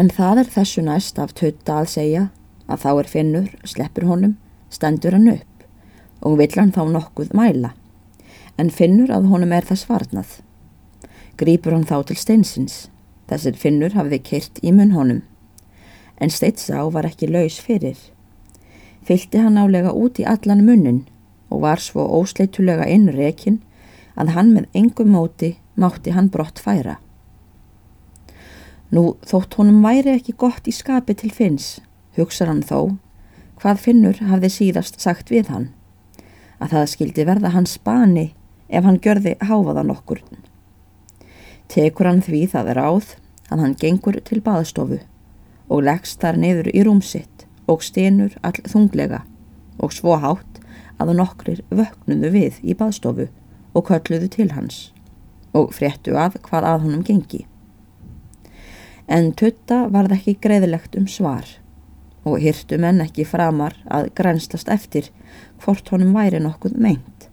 En það er þessu næst af tutta að segja að þá er finnur, sleppur honum, stendur hann upp og vill hann þá nokkuð mæla. En finnur að honum er það svarnað. Grýpur hann þá til steinsins. Þessir finnur hafiði kyrt í munn honum. En steitsá var ekki laus fyrir. Fylti hann álega út í allan munnin og var svo ósleitulega inn rekin að hann með engum móti mátti hann brott færa. Nú þótt honum væri ekki gott í skapi til finns Hugsar hann þó, hvað finnur hafði síðast sagt við hann, að það skildi verða hans bani ef hann gjörði háfaðan okkur. Tekur hann því það er áð að hann gengur til baðstofu og leggst þar neyður í rúmsitt og stenur all þunglega og svo hátt að nokkrir vöknuðu við í baðstofu og kölluðu til hans og fréttu að hvað að honum gengi. En tutta varð ekki greiðilegt um svar og hyrtu menn ekki framar að grænslast eftir hvort honum væri nokkuð meint.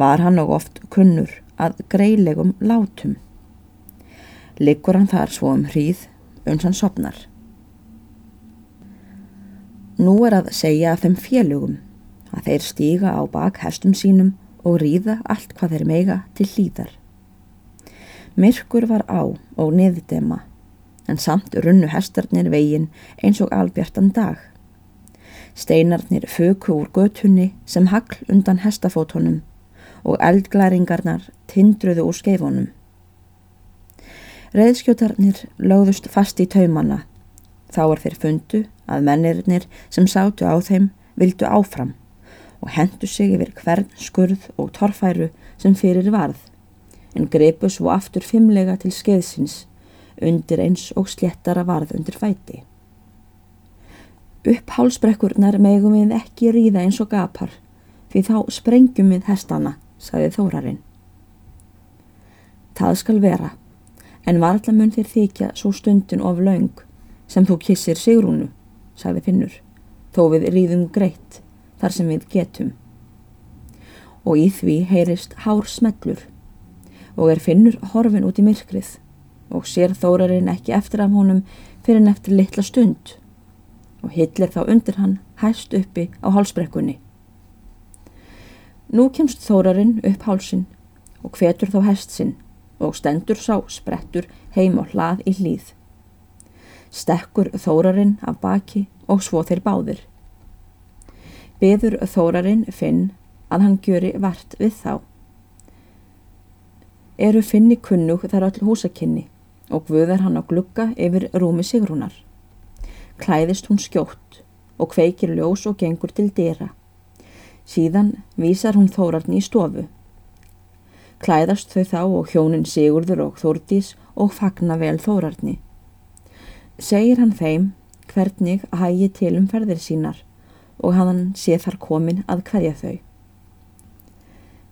Var hann og oft kunnur að greilegum látum. Liggur hann þar svo um hríð uns hann sopnar. Nú er að segja af þeim félugum að þeir stíga á bak hestum sínum og ríða allt hvað þeir meiga til hlýðar. Myrkur var á og niðdema en samt runnu hestarnir vegin eins og albjartan dag. Steinarnir föku úr götunni sem hagl undan hestafótonum og eldglæringarnar tindruðu úr skeifonum. Reðskjótarnir lögðust fast í taumana. Þá er þeir fundu að mennirnir sem sátu á þeim vildu áfram og hendu sig yfir hvern skurð og torfæru sem fyrir varð en greipu svo aftur fimmlega til skeiðsins undir eins og sléttara varð undir fæti. Upp hálsbrekkurnar megum við ekki ríða eins og gapar, því þá sprengjum við hestana, sagði þórarinn. Það skal vera, en varðla mun þér þykja svo stundin of laung sem þú kissir sigrúnu, sagði Finnur, þó við ríðum greitt þar sem við getum. Og í því heyrist hár smellur og er Finnur horfin út í myrkrið og sér þórarinn ekki eftir af honum fyrir en eftir litla stund og hillir þá undir hann hæst uppi á hálsbrekkunni. Nú kemst þórarinn upp hálsin og hvetur þá hest sinn og stendur sá sprettur heim og hlað í hlýð. Stekkur þórarinn af baki og svo þeir báðir. Beður þórarinn finn að hann gjöri vart við þá. Eru finni kunnug þar öll húsakinni og guðar hann á glugga yfir rúmi sigrúnar. Klæðist hún skjótt og kveikir ljós og gengur til dýra. Síðan vísar hún þórarni í stofu. Klæðast þau þá og hjónin Sigurður og Þórdís og fagna vel þórarni. Segir hann þeim hvernig að hægi til um ferðir sínar og hann sé þar komin að hverja þau.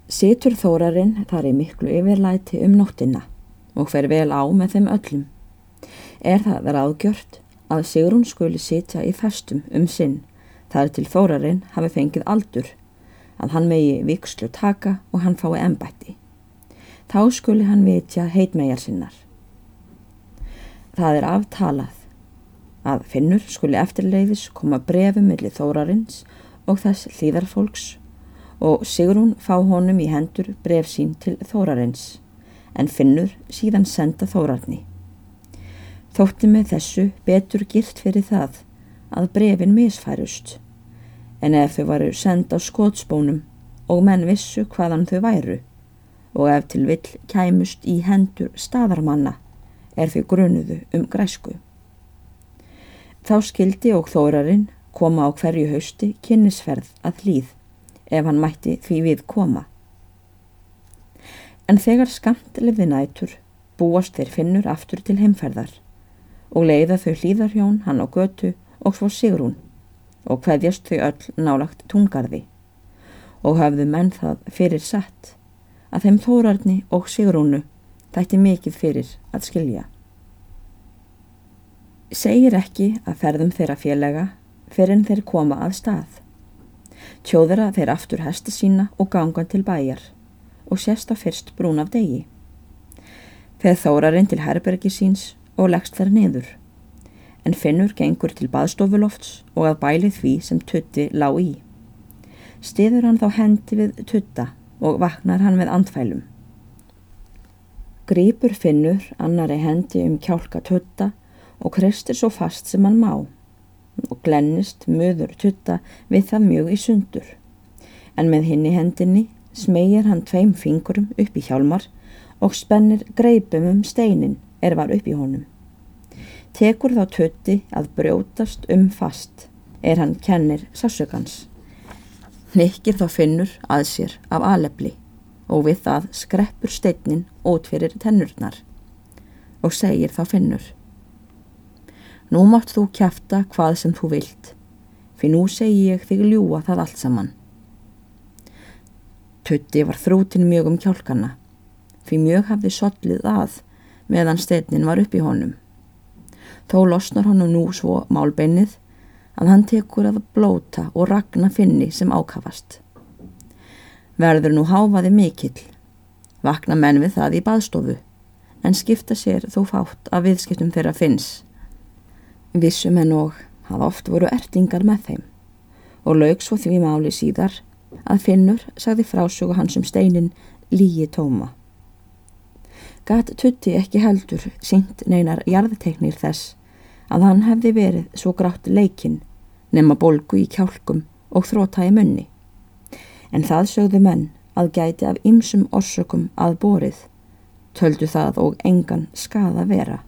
Situr þórarinn þar í miklu yfirlæti um nóttina og fer vel á með þeim öllum. Er það verið ágjört að Sigrún skuli sitja í festum um sinn þar til þórarinn hafi fengið aldur, að hann megi vikslu taka og hann fái embætti. Þá skuli hann vitja heitmegar sinnar. Það er aftalað að finnur skuli eftirleiðis koma brefum millir þórarins og þess hlýðarfólks og Sigrún fá honum í hendur bref sín til þórarins en finnur síðan senda þórarni. Þótti með þessu betur gilt fyrir það að brefin misfærust, en ef þau varu senda á skótsbónum og menn vissu hvaðan þau væru og ef til vill kæmust í hendur staðarmanna er þau grunuðu um græsku. Þá skildi og þórarinn koma á hverju hausti kynnisferð að hlýð ef hann mætti því við koma. En þegar skamt lefði nætur búast þeir finnur aftur til heimferðar og leiða þau hlýðarhjón hann á götu og svo Sigrún og hveðjast þau öll nálagt tungarði og hafðu menn það fyrir satt að þeim þórarni og Sigrúnu þætti mikið fyrir að skilja. Segir ekki að ferðum þeirra félaga fyrir en þeir koma að stað. Tjóðra þeir aftur hesti sína og ganga til bæjar og sérst á fyrst brún af degi. Þegar þórarinn til herbergi síns og leggst þar niður en finnur gengur til baðstofulofts og að bælið því sem tutti lág í. Stiður hann þá hendi við tutta og vaknar hann við andfælum. Grýpur finnur annari hendi um kjálka tutta og kristir svo fast sem hann má og glennist möður tutta við það mjög í sundur. En með hinn í hendinni smegir hann tveim fingurum upp í hjálmar og spennir greipum um steinin er var upp í honum. Tekur þá tutti að brjótast um fast er hann kennir sásökans. Nikkir þá finnur að sér af alefli og við það skreppur steinin út fyrir tennurnar og segir þá finnur Nú mátt þú kæfta hvað sem þú vilt, fyrir nú segi ég þig ljúa það allt saman. Tutti var þrútin mjög um kjálkana, fyrir mjög hafði sollið að meðan steinin var upp í honum. Þó losnar honum nú svo málbeinnið að hann tekur að blóta og ragna finni sem ákafast. Verður nú háfaði mikill, vakna menn við það í baðstofu, en skipta sér þó fátt að viðskiptum þeirra finns Vissum en og að oft voru ertingar með þeim og laug svo því máli síðar að Finnur sagði frásögu hans um steinin lígi tóma. Gat tutti ekki heldur sínt neinar jarðteiknir þess að hann hefði verið svo grátt leikinn nema bolgu í kjálkum og þróta í munni. En það sögðu menn að gæti af ymsum orsökum að borið, töldu það og engan skada vera.